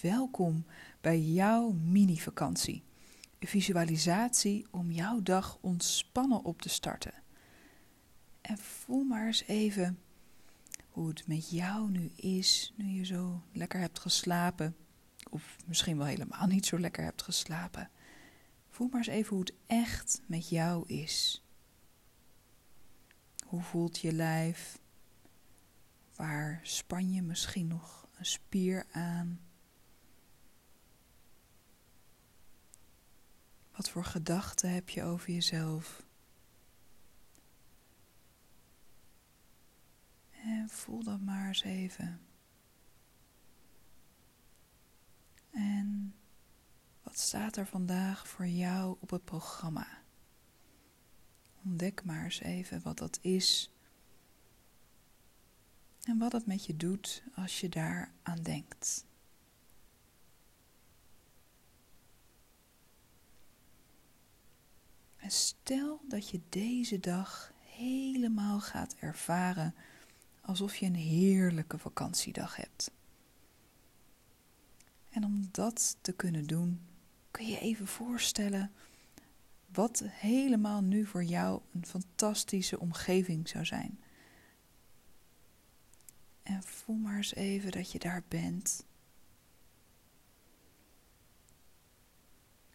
welkom bij jouw mini-vakantie. Een visualisatie om jouw dag ontspannen op te starten. En voel maar eens even hoe het met jou nu is, nu je zo lekker hebt geslapen. Of misschien wel helemaal niet zo lekker hebt geslapen. Voel maar eens even hoe het echt met jou is. Hoe voelt je lijf? Waar span je misschien nog een spier aan? Wat voor gedachten heb je over jezelf? En voel dat maar eens even. En wat staat er vandaag voor jou op het programma? Ontdek maar eens even wat dat is en wat het met je doet als je daar aan denkt. En stel dat je deze dag helemaal gaat ervaren alsof je een heerlijke vakantiedag hebt. En om dat te kunnen doen, kun je even voorstellen wat helemaal nu voor jou een fantastische omgeving zou zijn. En voel maar eens even dat je daar bent.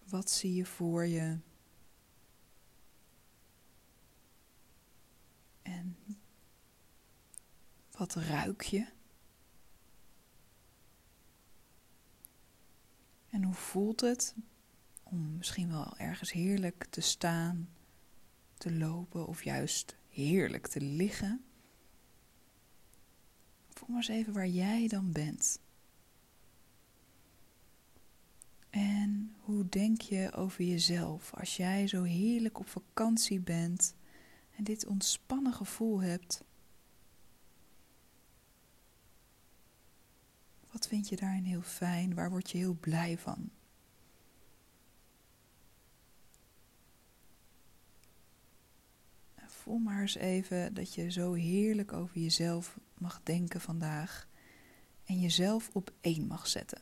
Wat zie je voor je? En wat ruik je? En hoe voelt het om misschien wel ergens heerlijk te staan, te lopen of juist heerlijk te liggen? Voel maar eens even waar jij dan bent. En hoe denk je over jezelf als jij zo heerlijk op vakantie bent en dit ontspannen gevoel hebt? Wat vind je daarin heel fijn? Waar word je heel blij van? voel maar eens even dat je zo heerlijk over jezelf mag denken vandaag en jezelf op één mag zetten.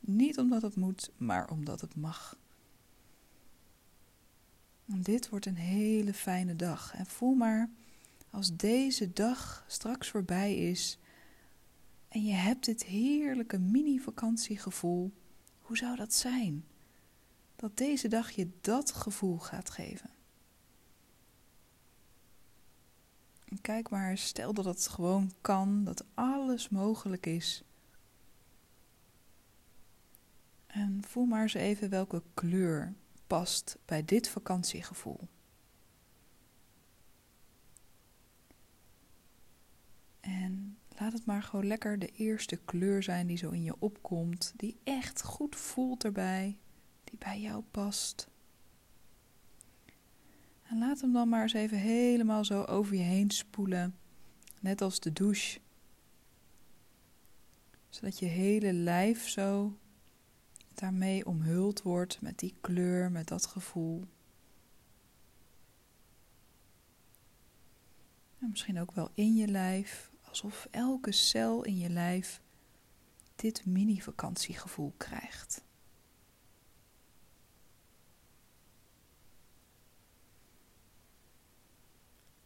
Niet omdat het moet, maar omdat het mag. Dit wordt een hele fijne dag. En voel maar als deze dag straks voorbij is en je hebt dit heerlijke mini-vakantiegevoel, hoe zou dat zijn? Dat deze dag je dat gevoel gaat geven. En kijk maar, stel dat het gewoon kan, dat alles mogelijk is. En voel maar eens even welke kleur past bij dit vakantiegevoel. En laat het maar gewoon lekker de eerste kleur zijn die zo in je opkomt, die echt goed voelt erbij, die bij jou past. En laat hem dan maar eens even helemaal zo over je heen spoelen, net als de douche. Zodat je hele lijf zo daarmee omhuld wordt met die kleur, met dat gevoel. En misschien ook wel in je lijf, alsof elke cel in je lijf dit mini-vakantiegevoel krijgt.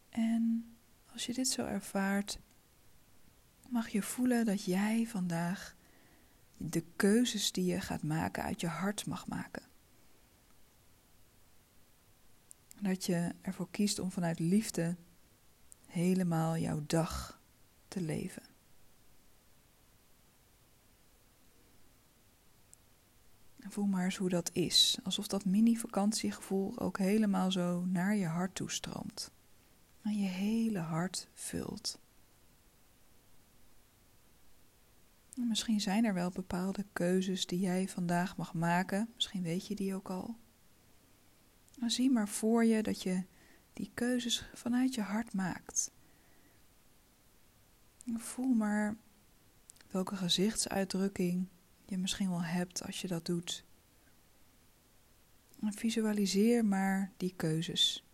En als je dit zo ervaart, mag je voelen dat jij vandaag de keuzes die je gaat maken uit je hart mag maken. Dat je ervoor kiest om vanuit liefde helemaal jouw dag leven. voel maar eens hoe dat is. Alsof dat mini-vakantiegevoel ook helemaal zo naar je hart toestroomt je hele hart vult. Misschien zijn er wel bepaalde keuzes die jij vandaag mag maken. Misschien weet je die ook al. Maar zie maar voor je dat je die keuzes vanuit je hart maakt. Voel maar welke gezichtsuitdrukking je misschien wel hebt als je dat doet. En visualiseer maar die keuzes.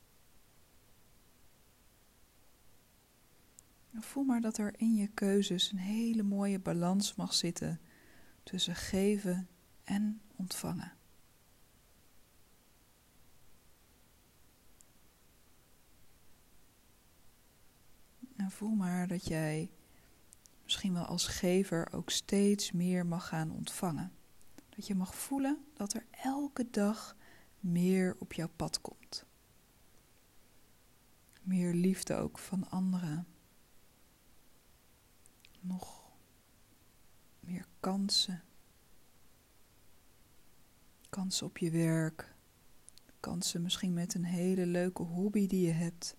Voel maar dat er in je keuzes een hele mooie balans mag zitten tussen geven en ontvangen. En voel maar dat jij misschien wel als gever ook steeds meer mag gaan ontvangen. Dat je mag voelen dat er elke dag meer op jouw pad komt. Meer liefde ook van anderen. Nog meer kansen. Kansen op je werk. Kansen misschien met een hele leuke hobby die je hebt.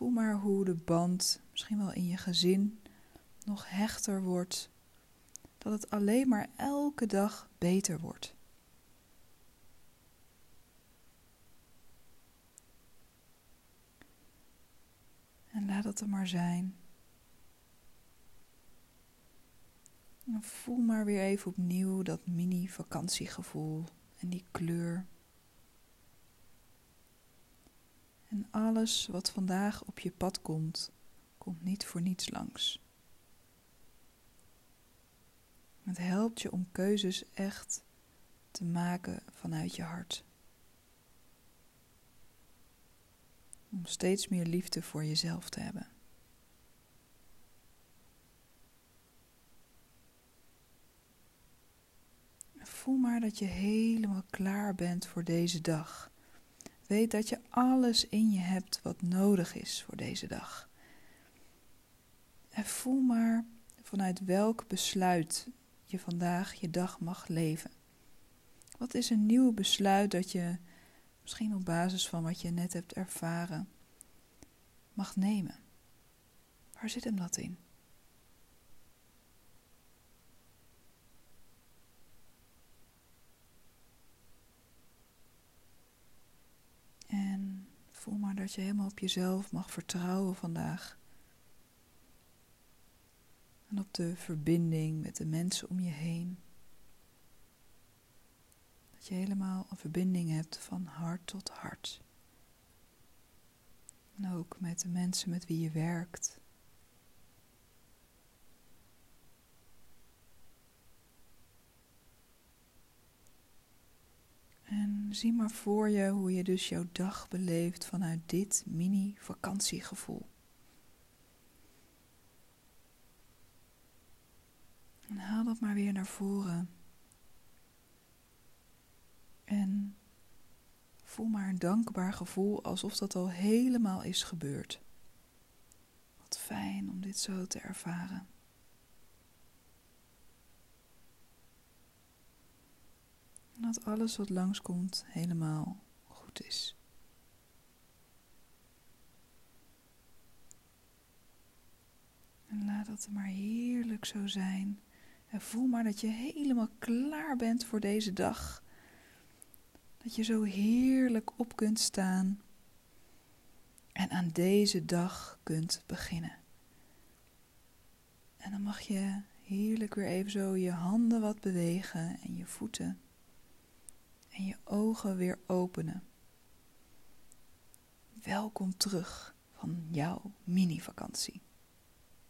Voel maar hoe de band, misschien wel in je gezin, nog hechter wordt. Dat het alleen maar elke dag beter wordt. En laat het er maar zijn. En voel maar weer even opnieuw dat mini-vakantiegevoel en die kleur. En alles wat vandaag op je pad komt, komt niet voor niets langs. Het helpt je om keuzes echt te maken vanuit je hart. Om steeds meer liefde voor jezelf te hebben. Voel maar dat je helemaal klaar bent voor deze dag. Weet dat je alles in je hebt wat nodig is voor deze dag. En voel maar vanuit welk besluit je vandaag je dag mag leven. Wat is een nieuw besluit dat je misschien op basis van wat je net hebt ervaren mag nemen? Waar zit hem dat in? Voel maar dat je helemaal op jezelf mag vertrouwen vandaag. En op de verbinding met de mensen om je heen. Dat je helemaal een verbinding hebt van hart tot hart. En ook met de mensen met wie je werkt. Zie maar voor je hoe je dus jouw dag beleeft vanuit dit mini-vakantiegevoel. En haal dat maar weer naar voren. En voel maar een dankbaar gevoel alsof dat al helemaal is gebeurd. Wat fijn om dit zo te ervaren. En dat alles wat langskomt helemaal goed is. En laat dat maar heerlijk zo zijn. En voel maar dat je helemaal klaar bent voor deze dag. Dat je zo heerlijk op kunt staan. En aan deze dag kunt beginnen. En dan mag je heerlijk weer even zo je handen wat bewegen en je voeten en je ogen weer openen. Welkom terug van jouw mini-vakantie.